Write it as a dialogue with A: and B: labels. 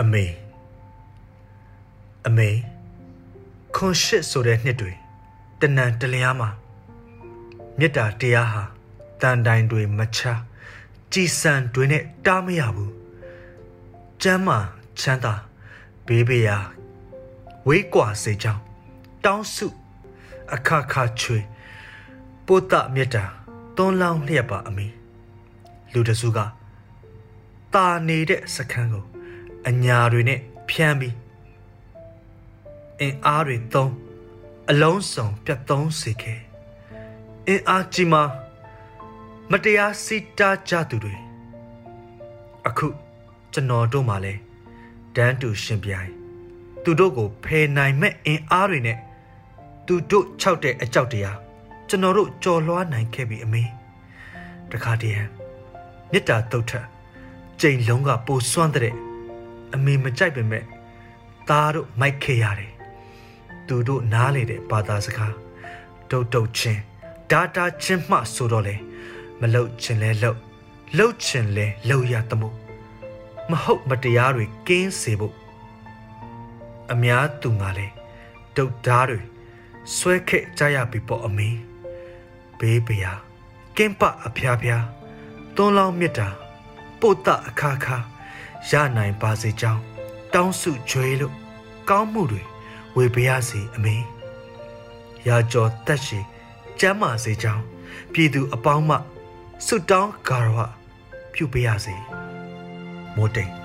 A: အမေအမေခွန်ရှစ်ဆိုတဲ့နှစ်တွေတဏန်တလျားမှာမေတ္တာတရားဟာတန်တိုင်တွေမချကြည်စံတွေနဲ့တားမရဘူးကျမ်းမာချမ်းသာဘေးဘေးရာဝေးကွာစေကြောင်းတောင်းစုအခါခါချွေပုဒ္ဒမေတ္တာသွန်လောင်းလျက်ပါအမေလူတစုကတာနေတဲ့စခန်းကို အညာတွေနဲ့ဖြန်းပြီးအင်အားတွေသုံးအလုံးစုံပြတ်သုံးစေခဲ့အင်အားကြီးမားမတရားစီတားကြသူတွေအခုကျွန်တော်တို့မှလဲတန်းတူရှင်ပြိုင်သူတို့ကိုဖယ်နိုင်မဲ့အင်အားတွေနဲ့သူတို့ခြောက်တဲ့အကြောက်တရားကျွန်တော်တို့ကြော်လွှားနိုင်ခဲ့ပြီအမေတခါတည်းမေတ္တာတုတ်ထကြိမ်လုံးကပိုစွန့်တဲ့ အမေမကြိုက်ပေမဲ့သားတို့မိုက်ခဲ့ရတယ်သူတို့နားလေတဲ့ဘာသာစကားတုတ်တုတ်ချင်းဒါတာချင်းမှဆိုတော့လေမလုတ်ချင်းလဲလုတ်လုတ်ချင်းလဲလုတ်ရတမို့မဟုတ်မတရားတွေကင်းစေဖို့အများသူငါလဲဒုတ်ဓားတွေဆွဲခဲ့ကြရပြီပေါ့အမေဘေးပရာကင်းပအဖျားဖျားသွန်းလောင်းမြတ်တာပို့တအခါခါ ရနိုင်ပါစေကြောင်းတောင်းစုကြွေးလို့ကောင်းမှုတွေဝေပေးရစေအမေရာကျော်တက်ရှိကျမ်းမာစေကြောင်းပြည်သူအပေါင်းမှဆုတောင်းကာရဝပြုပေးရစေမိုးတိမ်